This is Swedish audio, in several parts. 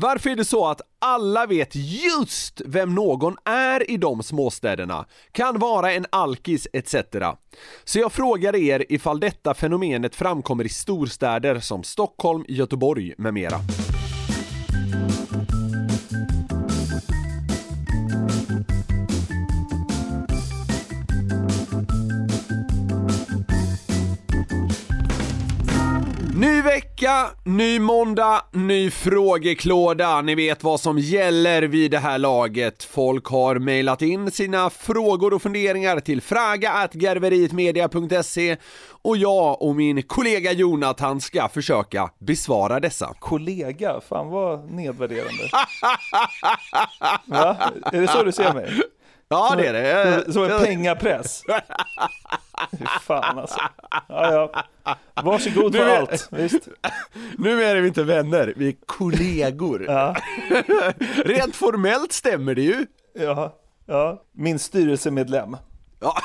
Varför är det så att alla vet just vem någon är i de småstäderna? Kan vara en alkis etc. Så jag frågar er ifall detta fenomenet framkommer i storstäder som Stockholm, Göteborg med mera. Ny vecka, ny måndag, ny frågeklåda. Ni vet vad som gäller vid det här laget. Folk har mejlat in sina frågor och funderingar till fraga.garverietmedia.se och jag och min kollega Jonathan ska försöka besvara dessa. Kollega, fan vad nedvärderande. Va? Är det så du ser mig? Ja, det är det. Som, en pengapress. Fy fan alltså. Ja, ja. Varsågod för Nu är- allt, visst. Nu är vi inte vänner, vi är kollegor. Ja, Rent formellt stämmer det ju. ja, ja. Min styrelsemedlem. Ja.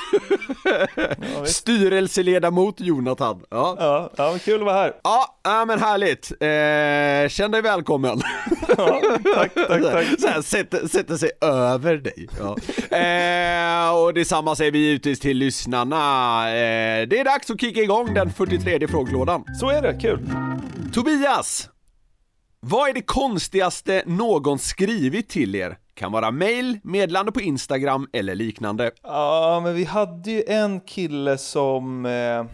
Ja. Styrelseledamot Jonathan. Ja. Ja, ja kul att vara här. Ja, ja men härligt. Eh, känn dig välkommen. Ja, tack, tack, tack. Så här, sätter, sätter sig över dig. Ja. Eh, och detsamma säger vi givetvis till lyssnarna. Eh, det är dags att kicka igång den 43 frågelådan. Så är det, kul. Tobias! Vad är det konstigaste någon skrivit till er? Kan vara mail, meddelande på Instagram eller liknande. Ja, men vi hade ju en kille som, eh,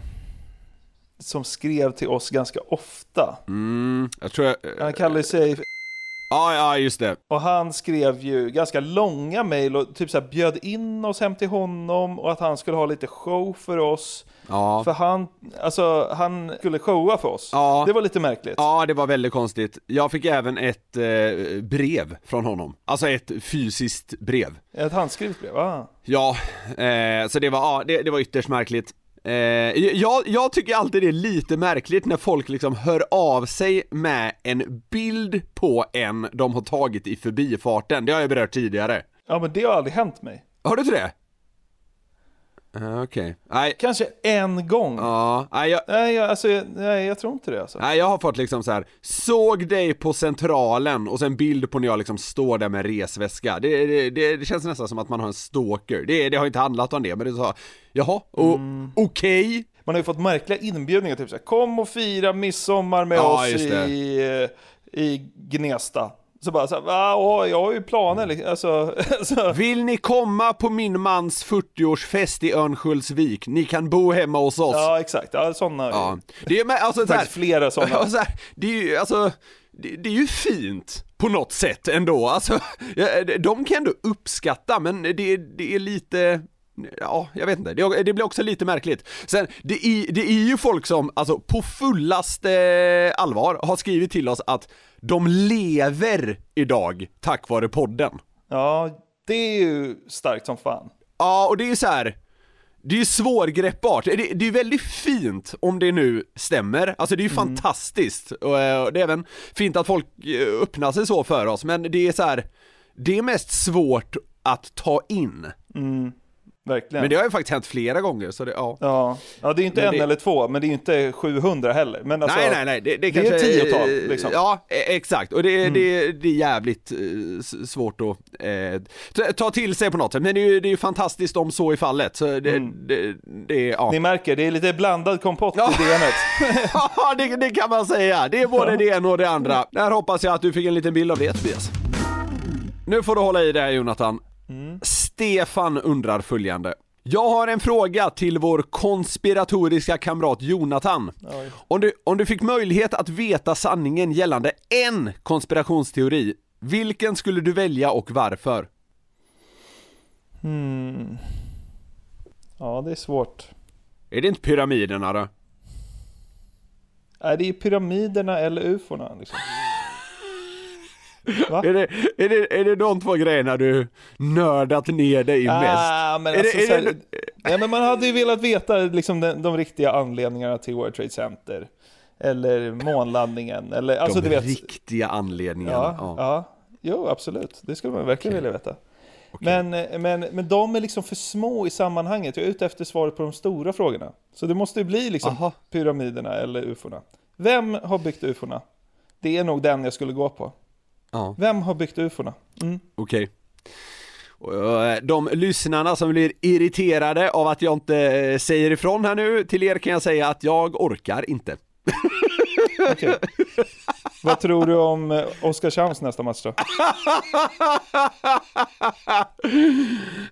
som skrev till oss ganska ofta. Mm, jag tror jag... Han kallade sig Ja, ja, just det. Och han skrev ju ganska långa mejl och typ så här bjöd in oss hem till honom och att han skulle ha lite show för oss. Ja. För han, alltså han skulle showa för oss. Ja. Det var lite märkligt. Ja, det var väldigt konstigt. Jag fick även ett eh, brev från honom. Alltså ett fysiskt brev. Ett handskrivet brev, ah. Ja, eh, så det var, ja, det, det var ytterst märkligt. Eh, jag, jag tycker alltid det är lite märkligt när folk liksom hör av sig med en bild på en de har tagit i förbifarten. Det har jag berört tidigare. Ja men det har aldrig hänt mig. Har du inte det? Uh, Okej. Nej. Kanske en gång. Ja, nej, jag, Nej, jag, alltså, nej, jag tror inte det alltså. nej, jag har fått liksom så här. såg dig på centralen och sen bild på när jag liksom står där med resväska. Det, det, det, det känns nästan som att man har en stalker. Det, det har inte handlat om det, men det sa, jaha, Mm. okej? Man har ju fått märkliga inbjudningar, typ så här, kom och fira midsommar med Ja, oss i, i Gnesta. Så bara så här, va, åh, jag har ju planer liksom. Alltså, alltså, Vill ni komma på min mans 40-årsfest i Örnsköldsvik? Ni kan bo hemma hos oss. ja exakt, ja sådana. Ja. Det är med, alltså så här, flera sådana. Så här, det är ju, alltså, det, det är ju fint på något sätt ändå, alltså, de kan ändå uppskatta, men det, det är lite, ja, jag vet inte, det, det blir också lite märkligt. Sen, det är, det är ju folk som, alltså på fullaste allvar har skrivit till oss att de lever idag tack vare podden. Ja, det är ju starkt som fan. Ja, och det är ju så här. Det är ju svårgreppbart. Det, det är ju väldigt fint om det nu stämmer. Alltså det är ju fantastiskt. Och, eh, det är även fint att folk eh, öppnar sig så för oss, men det är så här. Det är mest svårt att ta in. Verkligen. Men det har ju faktiskt hänt flera gånger, så det, ja. Ja. ja, det är inte Men en det- eller två, men det är inte 700 heller. Men alltså, nej, nej, nej, det, det, det är kanske ett tiotal, liksom. Ja, e- exakt. Och det, det, det är jävligt eh, svårt att eh, ta- till sig på något sätt. Men det är ju det är fantastiskt om så är fallet. Så det, det, det, ja. Ni märker, det är lite blandad kompott Ja. i DMet. Ja, det, det kan man säga. Det är både det ena och det andra. Där hoppas jag att du fick en liten bild av det Tobias. Nu får du hålla i det här Jonathan. Stefan undrar följande. Jag har en fråga till vår konspiratoriska kamrat Jonathan. Om du, om du fick möjlighet att veta sanningen gällande en konspirationsteori, vilken skulle du välja och varför? Hmm. Ja, det är svårt. Är det inte pyramiderna då? Är det pyramiderna eller ufona liksom? Va? Är det, är, det, är det de två grejerna du nördat ner dig i mest? Ah, men Är alltså, det- är så här, det- ja, men man hade ju velat veta liksom, de, de riktiga anledningarna till World Trade Center. Eller månlandningen. Eller, alltså, de du vet, riktiga anledningarna. ja, ja. Jo, absolut. Det skulle man verkligen vilja veta. Men, eh, men, men de är liksom för små i sammanhanget. Jag är ute efter svaret på de stora frågorna. Så det måste ju bli liksom Aha. pyramiderna eller ufona. Vem har byggt ufona? Det är nog den jag skulle gå på. Ja. Vem har byggt ufona? Mm. Okej. Och, eh, De lyssnarna som blir irriterade av att jag inte eh, säger ifrån här nu, till er kan jag säga att jag orkar inte. Okej. Vad tror du om eh, Oskarshamns nästa match då?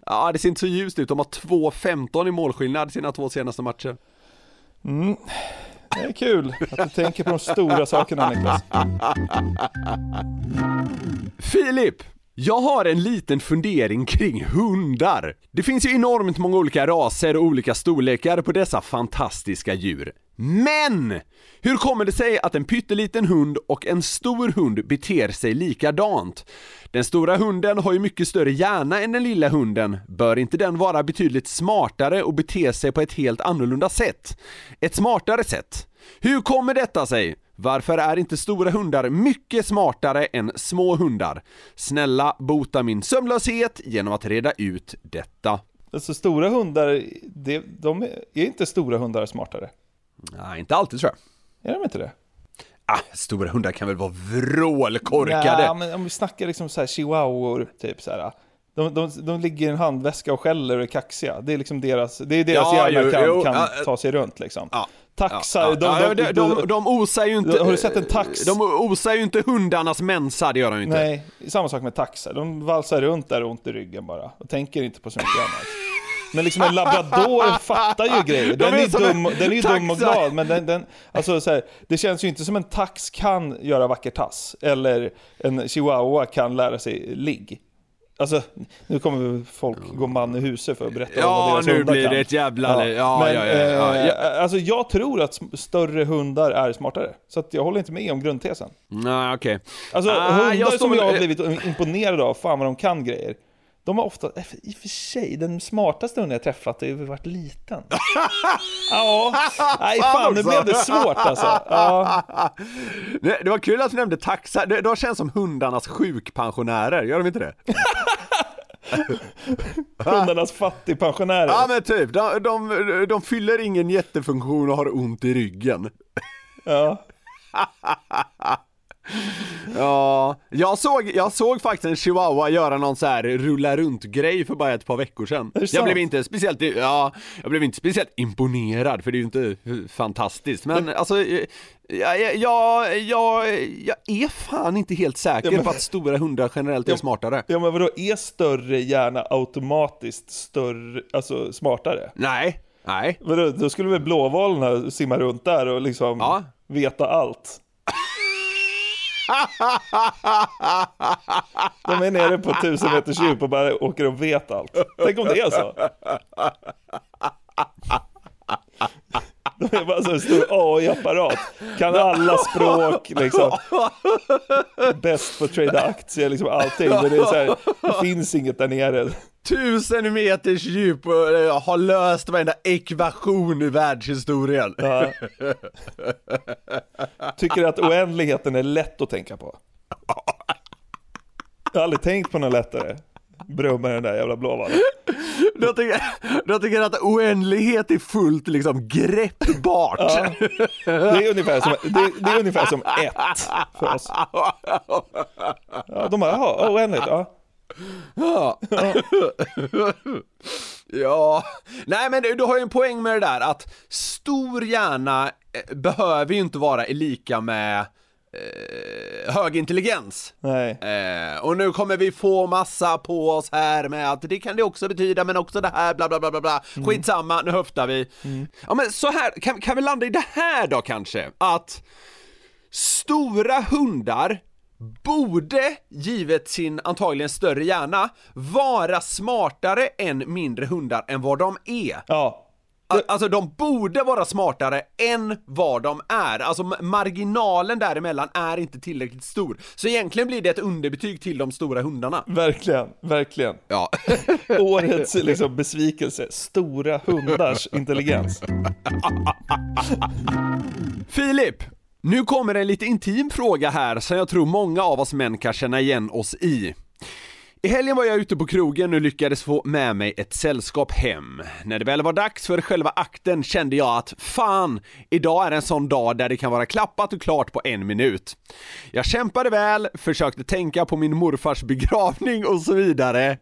Ja, det ser inte så ljust ut. De har 2-15 i målskillnad sina två senaste matcher. Det är kul att du tänker på de stora sakerna Niklas. Filip! Jag har en liten fundering kring hundar. Det finns ju enormt många olika raser och olika storlekar på dessa fantastiska djur. Men! Hur kommer det sig att en pytteliten hund och en stor hund beter sig likadant? Den stora hunden har ju mycket större hjärna än den lilla hunden. Bör inte den vara betydligt smartare och bete sig på ett helt annorlunda sätt? Ett smartare sätt? Hur kommer detta sig? Varför är inte stora hundar mycket smartare än små hundar? Snälla bota min sömnlöshet genom att reda ut detta. Alltså stora hundar, det, de är, är inte stora hundar smartare? Nej, inte alltid tror jag. Är de inte det? Ah, stora hundar kan väl vara vrålkorkade? Ja, men om vi snackar liksom så här chihuahuor, typ så här. De, de, de ligger i en handväska och skäller och är kaxiga. Det är liksom deras, det är deras Ja, hjärna kan, jo, kan ja, ta sig runt liksom. Ja. Taxar, Ja, de, ja, de, de, de, de osar ju inte... Har du sett en tax? De osar ju inte hundarnas mensa, det gör de ju inte. Nej, samma sak med taxar. De valsar runt där och ont i ryggen bara. Och tänker inte på så mycket annat. Men liksom en labrador fattar ju grejer. Den De är är dum, en den är ju dum och glad, men den, den, alltså så här, det känns ju inte som en tax kan göra vacker tass. Eller en chihuahua kan lära sig ligg. Alltså, nu kommer folk gå man i huset för att berätta om vad Ja, deras nu hundar blir kan. det ett jävla... Ja, men, ja, ja, ja, eh, ja. jag- Alltså jag tror att större hundar är smartare. Så att jag håller inte med om grundtesen. Nej, okej. Alltså Ah, hundar jag som jag har blivit imponerad av, fan vad de kan grejer. De har ofta, eh, i och för sig, den smartaste hunden jag träffat har ju varit liten. ja, nej fan nu blev det svårt alltså. Ja, Det, var kul att du nämnde taxar, de känns som hundarnas sjukpensionärer, gör de inte det? hundarnas fattigpensionärer. Ja men typ, de, de, de fyller ingen jättefunktion och har ont i ryggen. Ja. Ja, jag såg, jag såg faktiskt en chihuahua göra någon så här rulla runt grej för bara ett par veckor sedan. Jag sant? blev inte speciellt, ja, jag blev inte speciellt imponerad för det är ju inte fantastiskt men alltså jag, jag, jag, jag, jag är fan inte helt säker Ja, men- på att stora hundar generellt är smartare. ja men vadå, är större hjärna automatiskt större, alltså smartare? Nej, nej. Vadå, då skulle väl blåvalarna simma runt där och liksom Ja. veta allt? De är nere på tusen meters djup och bara åker och vet allt. Tänk om det är så. De är bara så en stor AI-apparat. Kan alla språk, liksom. Bäst på att trada aktier, liksom allting. Men det, är så här, det finns inget där nere. Tusen meters djup och eh, har löst varenda ekvation i världshistorien. Ja. Tycker att oändligheten är lätt att tänka på. Jag har aldrig tänkt på något lättare. Brummar den där jävla blåvalen. Jag tycker, jag tycker att oändlighet är fullt liksom greppbart. Ja. Det är ungefär som, det, det är ungefär som ett för oss. Ja, de bara, jaha, oändligt, ja. Ja. ja, nej men du, du har ju en poäng med det där att stor hjärna eh, behöver ju inte vara lika med eh, hög intelligens. Eh, och nu kommer vi få massa på oss här med att det kan det också betyda, men också det här, bla bla bla bla bla. Skitsamma, nu höftar vi. Ja men så här, kan, kan vi landa i det här då kanske? Att stora hundar borde, givet sin antagligen större hjärna, vara smartare än mindre hundar än vad de är. Ja. Al- Alltså de borde vara smartare än vad de är, alltså ma- marginalen däremellan är inte tillräckligt stor. Så egentligen blir det ett underbetyg till de stora hundarna. Verkligen, verkligen. Ja. Årets liksom, besvikelse, stora hundars intelligens. Filip! Nu kommer en lite intim fråga här som jag tror många av oss män kan känna igen oss i. I helgen var jag ute på krogen och lyckades få med mig ett sällskap hem. När det väl var dags för själva akten kände jag att fan, idag är en sån dag där det kan vara klappat och klart på en minut. Jag kämpade väl, försökte tänka på min morfars begravning och så vidare.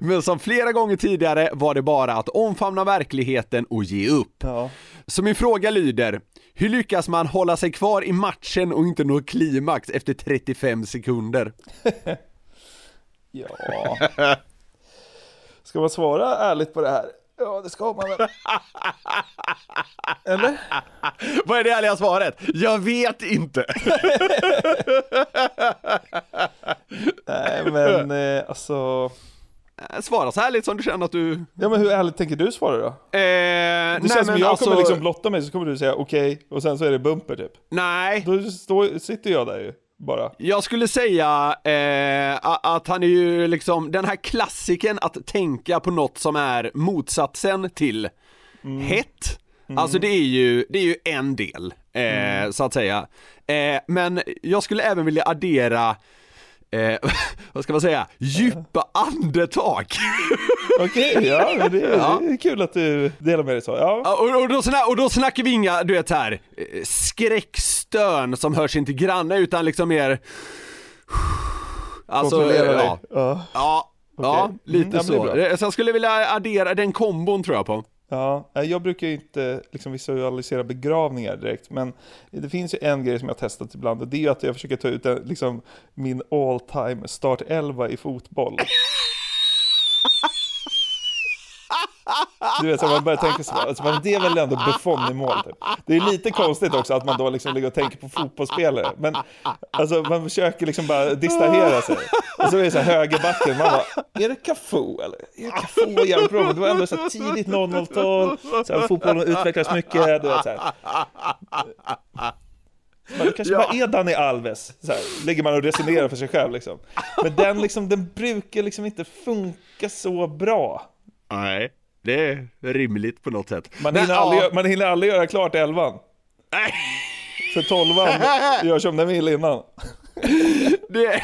Men som flera gånger tidigare var det bara att omfamna verkligheten och ge upp. Ja. Så min fråga lyder, hur lyckas man hålla sig kvar i matchen och inte nå klimax efter 35 sekunder? Ja. Ska man svara ärligt på det här? Ja, det ska man väl. Eller? Vad är det ärliga svaret? Jag vet inte! Nej, men eh, alltså. Svara så ärligt som du känner att du... Ja, men hur ärligt tänker du svara då? Eh, Det nej känns som jag alltså, kommer liksom blotta mig så kommer du säga okej och sen så är det bumper typ. Nej, Då står, sitter jag där ju bara. jag skulle säga eh, att han är ju liksom den här klassiken att tänka på något som är motsatsen till hett. Alltså det är ju, det är ju en del, eh, så att säga. Eh, men jag skulle även vilja addera Eh, vad ska man säga? Djupa andetag! Okej, ja, det, Ja. det är kul att du delar med dig så. Ja, och, och, då, och då snackar vi inga, du vet här, eh, skräckstön som hörs inte granne utan liksom mer Alltså, ja, Ja. ja, ja, Okej. lite Mm, Så jag skulle vilja addera den kombon tror jag på. Ja, eh, jag brukar ju inte liksom visualisera begravningar direkt, men det finns ju en grej som jag har testat ibland och det är ju att jag försöker ta ut liksom, min all time startelva i fotboll. Du vet, så man börjar tänka så, alltså, men det är väl ändå Buffon i mål typ. Det är lite konstigt också att man då liksom ligger och tänker på fotbollsspelare, men alltså man försöker liksom bara distrahera sig. Och så är det så här högerbacken, man bara, är det Cafu eller? Är det Cafu men det var ändå så här tidigt 00-tal, så här, fotbollen utvecklas mycket, du vet så här. Men det kanske Ja. bara är Dani Alves, så här, ligger man och resonerar för sig själv liksom. Men den liksom, den brukar liksom inte funka så bra. Nej, det är rimligt på något sätt. Man Men, hinner, ja, aldrig, man hinner aldrig göra klart elvan. Nej. För tolvan gör som den vill innan. det,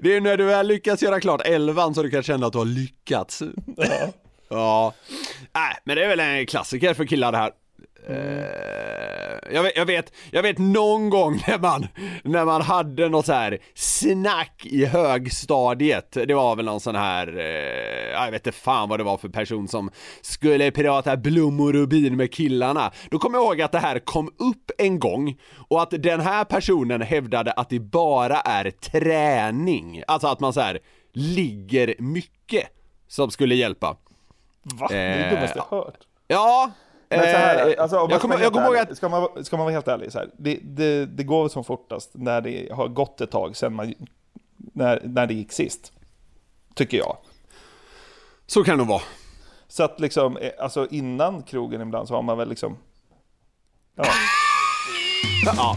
det är när du väl lyckas göra klart elvan så du kan känna att du har lyckats. Ja. Ja, nej men det är väl en klassiker för killar det här. Eh, jag, vet, jag, vet, jag vet någon gång när man, när man hade något så här snack i högstadiet, det var väl någon sån här, eh, jag vet inte fan vad det var för person som skulle prata blom och rubin med killarna. Då kommer jag ihåg att det här kom upp en gång och att den här personen hävdade att det bara är träning, alltså att man så här ligger mycket som skulle hjälpa. Va? Det är det dummaste jag hört. Ja, Men så här, eh, alltså, om jag kommer jag kommer ihåg att, ska, man, ska man vara helt ärlig, så här, det, det, det går som fortast när det har gått ett tag sedan man, när, när det gick sist. Tycker jag. så kan det nog vara. Så att liksom, eh, alltså innan krogen ibland så har man väl liksom, ja, Ja.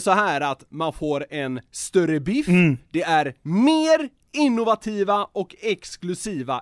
så här att man får en större biff, det är mer innovativa och exklusiva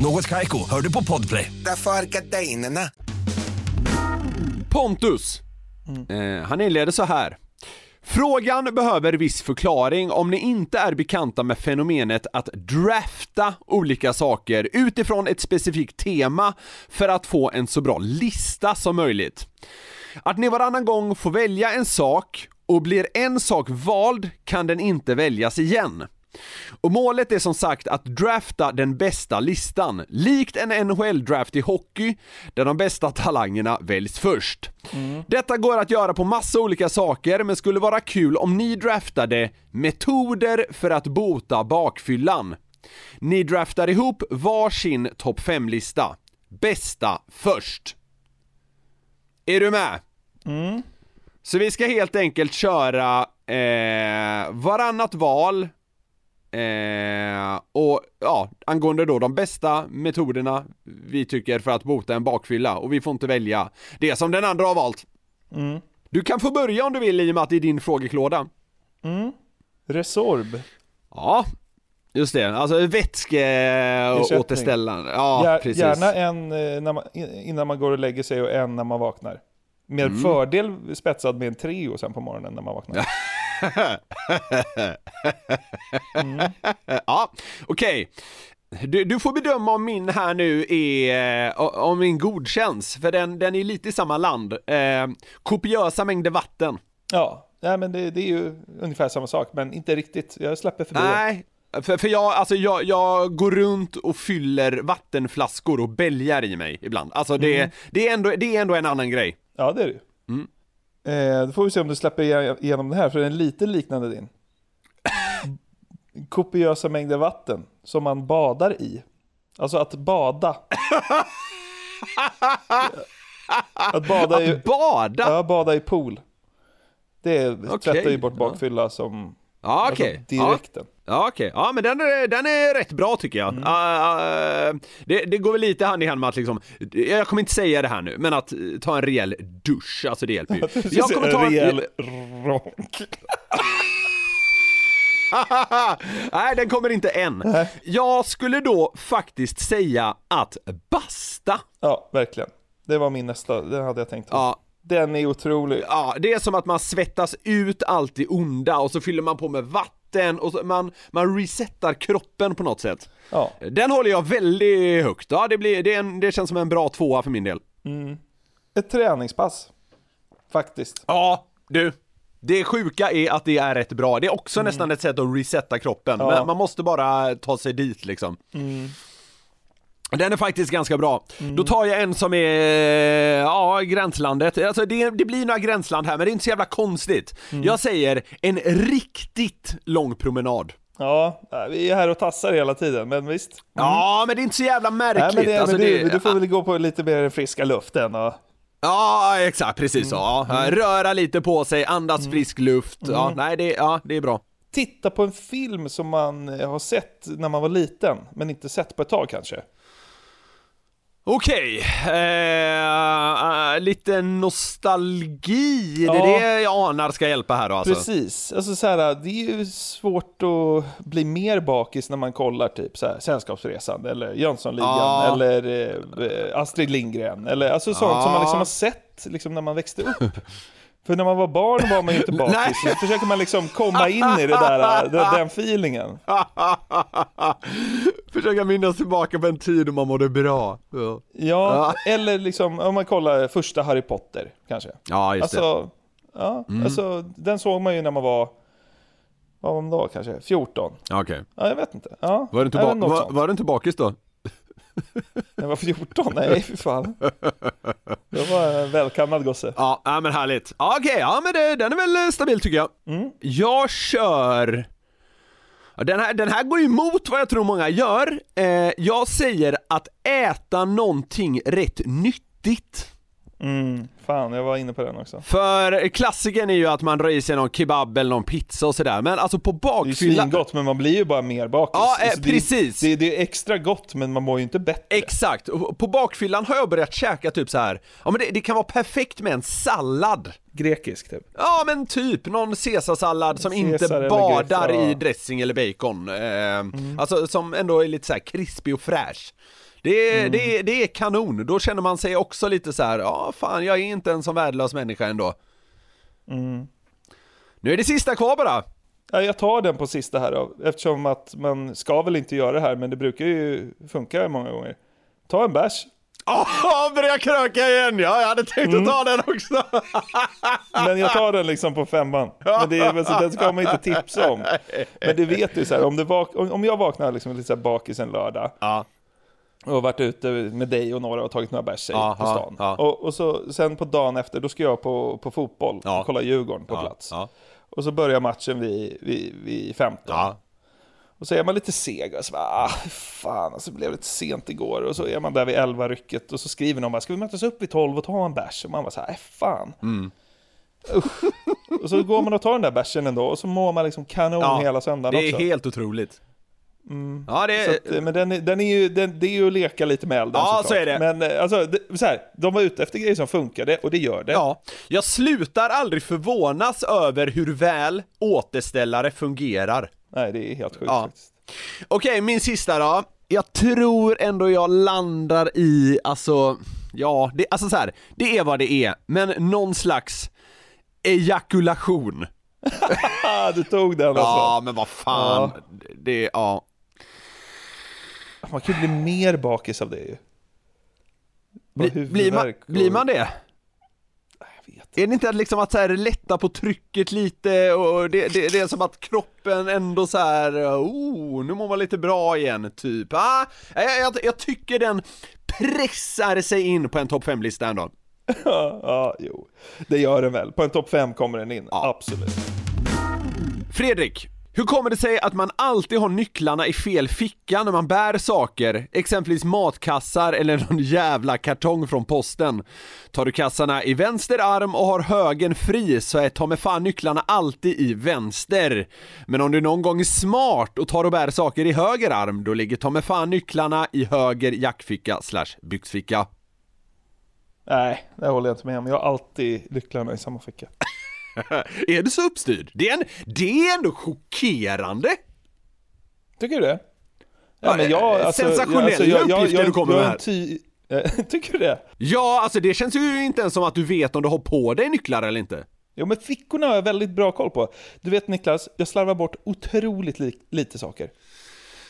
Något Kaiko, hör du på Podplay. Därför är gardinerna. Pontus. Eh, han inleder så här. Frågan behöver viss förklaring om ni inte är bekanta med fenomenet att drafta olika saker utifrån ett specifikt tema för att få en så bra lista som möjligt. Att ni varannan gång får välja en sak och blir en sak vald kan den inte väljas igen. Och målet är som sagt att drafta den bästa listan, likt en NHL-draft i hockey, där de bästa talangerna väljs först. Detta går att göra på massa olika saker, men skulle vara kul om ni draftade metoder för att bota bakfyllan. Ni draftar ihop varsin topp 5-lista. Bästa först. Är du med? Så vi ska helt enkelt köra eh, varannat val eh, och ja, angående då de bästa metoderna vi tycker för att bota en bakfylla och vi får inte välja det som den andra har valt. Du kan få börja om du vill i och med att det är din frågeklåda. Resorb. Ja, just det. Alltså vätskeåterställande. Ja, Gär- precis. Gärna en eh, när man, innan man går och lägger sig och en när man vaknar. Med Mm. fördel spetsad med en Treo sen på morgonen när man vaknar. Ja, okej. Du, du får bedöma om min här nu är, eh, om min godkänns, för den, den är lite i samma land. Eh, kopiösa mängder vatten. Ja, nej, men det, det är ju ungefär samma sak, men inte riktigt. Jag släpper förbi. Nej, för, för jag, alltså jag, jag går runt och fyller vattenflaskor och bälgar i mig ibland. Alltså det, Mm. det, är, ändå, det är ändå en annan grej. Ja, det är det. Mm. Eh, då får vi se om du släpper igen- igenom den här, för den är lite liknande din. Kopiösa mängder vatten som man badar i. Alltså att bada. att bada i, Att bada? ja, bada i pool. Det Okej, tvättar ju bort bakfylla som Ja, okej. alltså, direkten. Ja, okej. Ja, men den är, den är rätt bra tycker jag. Mm. Ah, ah, det, det går väl lite hand i hand med att liksom, jag kommer inte säga det här nu, men att eh, ta en rejäl dusch, alltså det hjälper ju. Jag kommer ta en rejäl ronk. Nej, den kommer inte än. Jag skulle då faktiskt säga att basta. Ja, verkligen. Det var min nästa, den hade jag tänkt. Ja, Den är otrolig. ja, det är som att man svettas ut allt det onda och så fyller man på med vatten och så man, man resetar kroppen på något sätt. Ja. Den håller jag väldigt högt. Ja, det, blir, det, en, det känns som en bra tvåa för min del. Ett träningspass. Faktiskt. Ja, du. Det sjuka är att det är rätt bra. Det är också nästan ett sätt att resetta kroppen, Ja. men man måste bara ta sig dit liksom. Den är faktiskt ganska bra. Då tar jag en som är, ja, gränslandet. Alltså det, det blir några gränsland här, men det är inte så jävla konstigt. Jag säger en riktigt lång promenad. Ja, vi är här och tassar hela tiden, men visst. Ja, men det är inte så jävla märkligt. Nej, det, alltså du, det- men du får väl gå på lite mer friska luften och... Ja, exakt, precis så. Ja. Röra lite på sig, andas frisk luft. Ja, nej, det, ja, det är bra. Titta på en film som man eh, har sett när man var liten, men inte sett på ett tag kanske. Okej, eh, Ja, lite nostalgi, det Ja. är det jag anar ska hjälpa här då alltså. Precis, alltså så här, det är ju svårt att bli mer bakis när man kollar typ så här, Sällskapsresan eller Jönssonligan Ja. eller eh, Astrid Lindgren eller alltså sånt Ja. som man liksom har sett liksom när man växte upp. För när man var barn var man ju inte bakis, så försöker man liksom komma in i det där, den, feelingen. Försöka minnas tillbaka på en tid då man mådde bra. Ja, Ja, eller liksom om man kollar första Harry Potter kanske. ja just det. Mm. Alltså, ja, alltså den såg man ju när man var, vad var man då kanske, 14? Okej. Ja, jag vet inte. Ja, Var, du inte ba- var, var du inte bakis då? När jag var 14? Nej, för fan. Jag var en välkammad gosse. Ja, ja men härligt. Ja, Okej, ja men det, den är väl eh, stabil tycker jag. Mm. Jag kör... Den här, den här går ju emot vad jag tror många gör. Eh, jag säger att äta någonting rätt nyttigt. Mm, fan, jag var inne på den också. För klassiken är ju att man drar i sig någon kebab eller någon pizza och sådär, men alltså på Det är ju bakfyllan... svingott, men man blir ju bara mer bakis. Ja, eh, Alltså, det är- precis. Det, är extra gott, men man mår ju inte bättre. Exakt, på bakfyllan har jag börjat käka typ så här. ja men det, det kan vara perfekt med en sallad. Grekisk typ. Ja men typ någon caesarsallad som Caesar inte badar grek, ja. i dressing eller bacon. Eh, Alltså som ändå är lite så här krispig och fräsch. Det är, det, är, det är kanon, då känner man sig också lite så här, ja fan jag är inte en sån värdelös människa ändå. Nu är det sista kvar bara. Ja, jag tar den på sista här då, eftersom att man ska väl inte göra det här, men det brukar ju funka många gånger. Ta en bärs. Åh, börja kröka igen! Ja, jag hade tänkt att ta den också. Men jag tar den liksom på femman. Men det är, alltså, den ska man inte tipsa om. Men det vet du så här, om, det vak- om om jag vaknar liksom lite så här bakis en lördag Ja. Och varit ute med dig och några och tagit några bärs på stan. ja. Och, och så sen på dagen efter, då ska jag på, på fotboll Ja. och kolla Djurgården på Ja, plats. Och så börjar matchen vid, vid, vid 15. Ja. Och så är man lite seg och så bara, ah, fan, alltså, det blev lite sent igår. Och så är man där vid 11 rycket och så skriver någon bara, ska vi mötas upp vid 12 och ta en bärs? Och man bara så här, äh, fan. Mm. Usch. Och så går man och tar den där bärsen ändå och så mår man liksom kanon hela söndagen Det är också. helt otroligt. Ja, det att, eh, men den den är ju, den, det är ju att leka lite med elden Ja, såklart. så är det. Men eh, alltså, det, så här, de var ute efter grejer som funkade och det gör det. Ja, jag slutar aldrig förvånas över hur väl återställare fungerar. Nej, det är helt sjukt Ja. faktiskt. Okej, min sista då. Jag tror ändå jag landar i, alltså, ja, det, alltså så här, det är vad det är, men någon slags ejakulation. Du tog den alltså. Ja, men vad fan, det, ja. Man kan ju bli mer bakis av det ju. Bli, blir, man, och- blir man det? Är det inte liksom att så här lätta på trycket lite och det, det, det är som att kroppen ändå så här, oh, nu mår man lite bra igen, typ. Ah, jag, jag, jag tycker den pressar sig in på en topp 5-lista ändå. Ja, ja, jo. Det gör den väl. På en topp 5 kommer den in. Ja. Absolut. Fredrik, hur kommer det sig att man alltid har nycklarna i fel ficka när man bär saker, exempelvis matkassar eller någon jävla kartong från posten? Tar du kassarna i vänster arm och har högen fri så är ta med fan nycklarna alltid i vänster. Men om du någon gång är smart och tar och bär saker i höger arm, då ligger ta med fan nycklarna i höger jackficka slash byxficka. Nej, det håller jag inte med om. Jag har alltid nycklarna i samma ficka. är du så uppstyrd? Det är, en, det är ändå chockerande! Tycker du det? Ja, alltså, sensationella uppgifter du kommer jag med är en ty- Eh, Tycker du det? Ja, alltså det känns ju inte ens som att du vet om du har på dig nycklar eller inte. Jo men fickorna har jag väldigt bra koll på. Du vet Niklas, jag slarvar bort otroligt li- lite saker.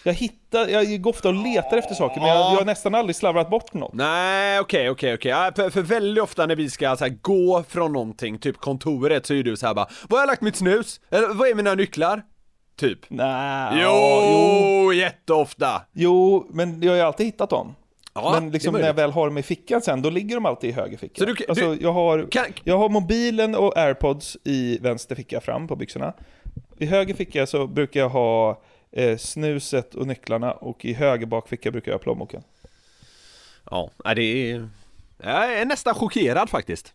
Jag hittar, jag går ofta och letar efter saker men jag, jag har nästan aldrig slarvat bort något. Nej, okej, okej, okej. Ja, För, för väldigt ofta när vi ska så här, gå från någonting, typ kontoret, så är du så här bara Var har jag lagt mitt snus? Eller vad är mina nycklar? Typ. Nej, Jo, ja, jo, jätteofta! jo, men jag har ju alltid hittat dem. Ja, men liksom när jag möjligt. väl har dem i fickan sen, då ligger de alltid i höger ficka. Så du- alltså, du- jag, har, kan- jag har mobilen och airpods i vänster ficka fram på byxorna. I höger ficka så brukar jag ha eh, snuset och nycklarna och i höger bakficka brukar jag ha plånboken. Ja, nej, det är... Jag är nästan chockerad faktiskt.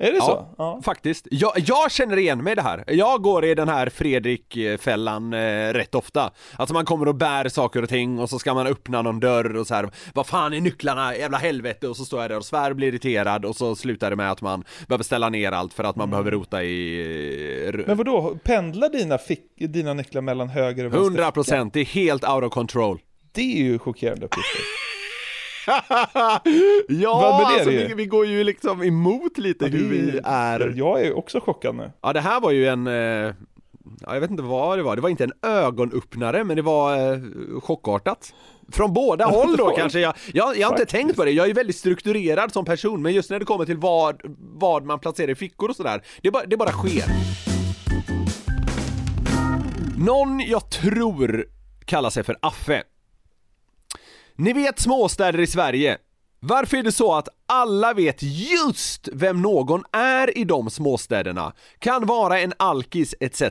Är det Ja, så? Ja. faktiskt. Jag, jag känner igen mig i det här. Jag går i den här Fredrik-fällan eh, rätt ofta. Alltså man kommer och bär saker och ting och så ska man öppna någon dörr och så här. Vad fan är nycklarna? Jävla helvete! Och så står jag där och svär och blir irriterad och så slutar det med att man behöver ställa ner allt för att man behöver rota i... eh, Men vadå, pendlar dina, fick, dina nycklar mellan höger och vänster 100 procent, det är helt out of control. Det är ju chockerande uppgifter. ja, alltså, vi, vi går ju liksom emot lite hur vi är. Jag är också chockad nu. Ja, det här var ju en... Eh, ja, jag vet inte vad det var. Det var inte en ögonöppnare, men det var eh, chockartat. Från båda håll då kanske. Jag, jag, jag har inte tänkt på det. Jag är väldigt strukturerad som person, men just när det kommer till vad, vad man placerar i fickor och sådär, det, bara, det bara sker. Någon jag tror kallar sig för Affe. Ni vet småstäder i Sverige. Varför är det så att alla vet just vem någon är i de småstäderna? Kan vara en alkis etc.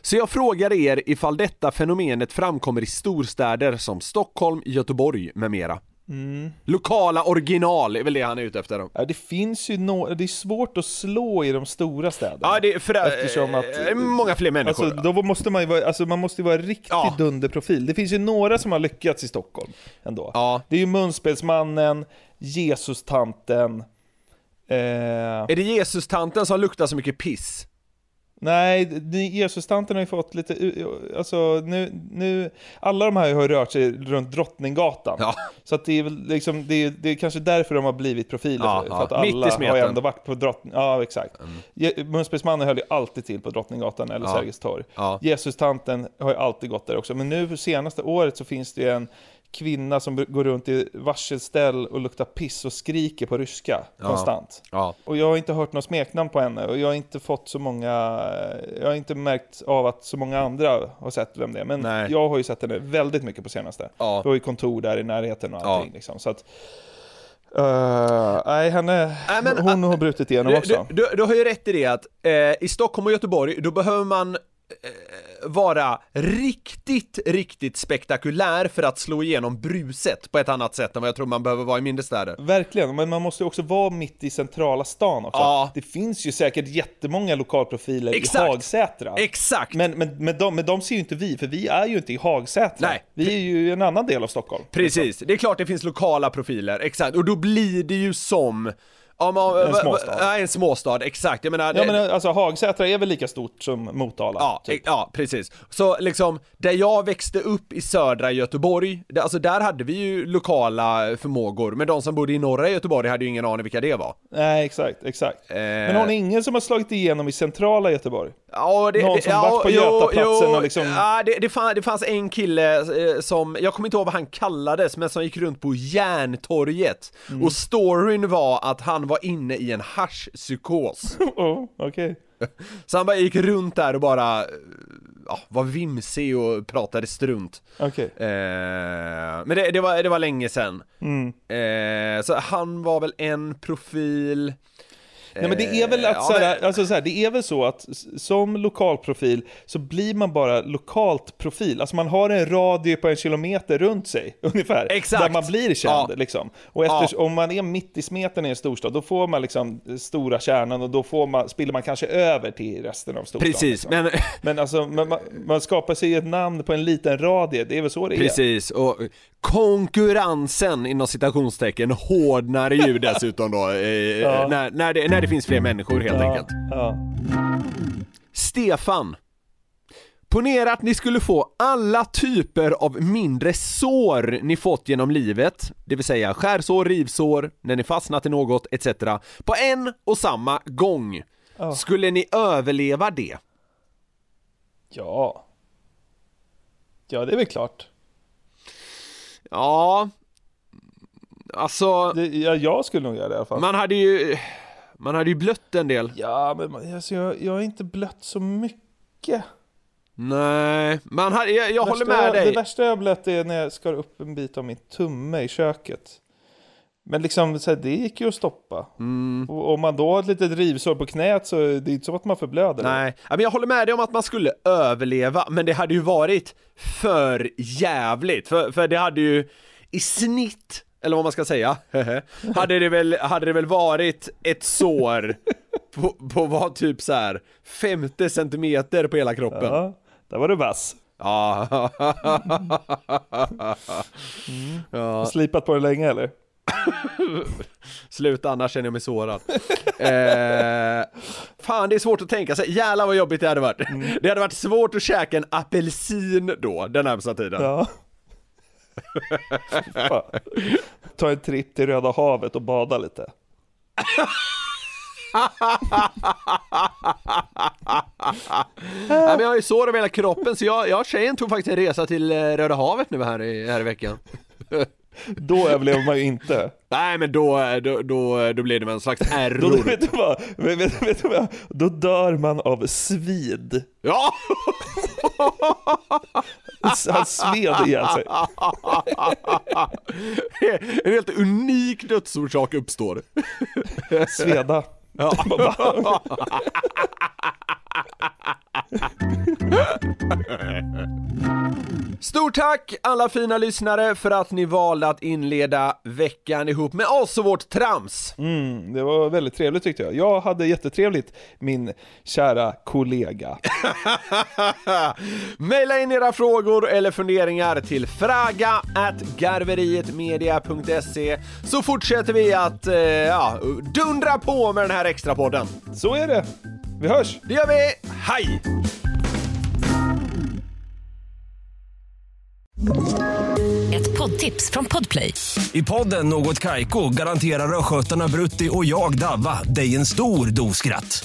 Så jag frågar er ifall detta fenomenet framkommer i storstäder som Stockholm, Göteborg med mera. Lokala original är väl det han är ute efter. Ja, det finns ju no- det är svårt att slå i de stora städerna. Ja, det är för, Eftersom att- eh, många fler människor. Alltså, då måste man ju vara, alltså man måste ju vara en riktig dunderprofil. Det finns ju några som har lyckats i Stockholm ändå. Det är ju Munspelsmannen, Jesus-tanten, eh, Är det Jesus-tanten som luktar så mycket piss? Nej, Jesus-tanten har ju fått lite, alltså nu, nu, alla de här har ju rört sig runt Drottninggatan. Så att det är väl liksom, det är, det är kanske därför de har blivit profiler. Ja, för, ja. för att Mitt i alla har ju ändå varit på Drottning, ja exakt. Je- Munspelsmannen höll ju alltid till på Drottninggatan eller Ja. Sergels torg. Ja. Jesus-tanten har ju alltid gått där också. Men nu senaste året så finns det ju en kvinna som går runt i varselställ och luktar piss och skriker på ryska Ja. konstant. Ja. Och jag har inte hört något smeknamn på henne och jag har inte fått så många, jag har inte märkt av att så många andra har sett vem det är. Men Nej. jag har ju sett henne väldigt mycket på senaste. Ja. Vi har ju kontor där i närheten och Ja. allting liksom. Så att, eh, nej, henne, Nej, men, hon har brutit igenom Du, också. du, du, du har ju rätt i det att eh, i Stockholm och Göteborg, då behöver man eh, vara riktigt, riktigt spektakulär för att slå igenom bruset på ett annat sätt än vad jag tror man behöver vara i mindre städer. Verkligen, men man måste ju också vara mitt i centrala stan också. Ja. Det finns ju säkert jättemånga lokalprofiler Exakt. i Hagsätra. Exakt! Men, men, men, de, men de ser ju inte vi, för vi är ju inte i Hagsätra. Nej. Vi är ju i en annan del av Stockholm. Precis, det är klart det finns lokala profiler, exakt, och då blir det ju som Ja, men, En småstad. Ja, en småstad, exakt. Jag menar, Ja men alltså Hagsätra är väl lika stort som Motala? Ja, typ. ja, precis. Så liksom, där jag växte upp i södra Göteborg, där, alltså där hade vi ju lokala förmågor, men de som bodde i norra Göteborg hade ju ingen aning vilka det var. Nej, exakt, exakt. Eh. Men har ni ingen som har slagit igenom i centrala Göteborg? Ja, det, Någon som ja, varit på jo, Götaplatsen jo, och liksom... Ja, det, det, fann, det fanns en kille eh, som, jag kommer inte ihåg vad han kallades, men som gick runt på Järntorget. Mm. Och storyn var att han var inne i en haschpsykos. oh, okej. Så han bara gick runt där och bara, eh, ja, var vimsig och pratade strunt. Okej. Eh, men det, det, var, det var länge sedan. Mm. Eh, så han var väl en profil. Nej men det är väl Eh, att ja, så här, men- alltså så här, det är väl så att som lokalprofil så blir man bara lokalt profil. Alltså man har en radie på en kilometer runt sig ungefär. Exakt. Där man blir känd Ja. liksom. Och efter, om man är mitt i smeten i en storstad då får man liksom stora kärnan och då får man, spiller man kanske över till resten av storstaden. Precis, liksom. men Men alltså man, man, skapar sig ett namn på en liten radie, det är väl så det är? Precis, och konkurrensen inom citationstecken hårdnar ju dessutom då, eh, Ja. när, när, det, när det finns fler människor helt Ja, enkelt. ja. Stefan. Ponera att ni skulle få alla typer av mindre sår ni fått genom livet, det vill säga skärsår, rivsår, när ni fastnat i något etc. på en och samma gång. Ja. Skulle ni överleva det? Ja. Ja, det är väl klart. Ja, alltså... Det, ja, jag skulle nog göra det i alla fall. Man hade ju, man hade ju blött en del. Ja, men man- alltså, jag, jag har inte blött så mycket. Nej, man hade, jag, jag håller med jag- dig. Det värsta jag blött är när jag skar upp en bit av min tumme i köket. Men liksom, så här, det gick ju att stoppa. Mm. Och om man då har ett litet rivsår på knät så är det inte så att man förblöder. Nej, men jag håller med dig om att man skulle överleva, men det hade ju varit för jävligt. För, för det hade ju i snitt, eller vad man ska säga, hade det väl, hade det väl varit ett sår på, på var typ så här 50 centimeter på hela kroppen. Ja, där var du vass. Ja. Har slipat på det länge eller? Sluta annars känner jag mig sårad. eh, fan det är svårt att tänka sig, jävlar vad jobbigt det hade varit. Det hade varit svårt att käka en apelsin då, den närmsta tiden. Ja. Ta en tripp till Röda havet och bada lite. Nej, men jag har ju sår över hela kroppen så jag, jag tjejen tog faktiskt en resa till eh, Röda havet nu här i, här i veckan. Då överlever man ju inte. Nej men då, då, då, då blir det en slags Då, error. vet, du vad, vet, vet du vad? Då dör man av svid. Ja! Han sved ihjäl sig. En helt unik dödsorsak uppstår. Sveda. Ja. Stort tack alla fina lyssnare för att ni valde att inleda veckan ihop med oss och vårt trams. Mm, det var väldigt trevligt tyckte jag. Jag hade jättetrevligt, min kära kollega. Maila in era frågor eller funderingar till fraga@garverietmedia.se så fortsätter vi att eh, ja, dundra på med den här extra podden. Så är det. Vi hörs! Det gör vi. Hej! Ett poddtips från Podplay. I podden Något Kaiko garanterar östgötarna Brutti och jag, Davva, dig en stor dos skratt.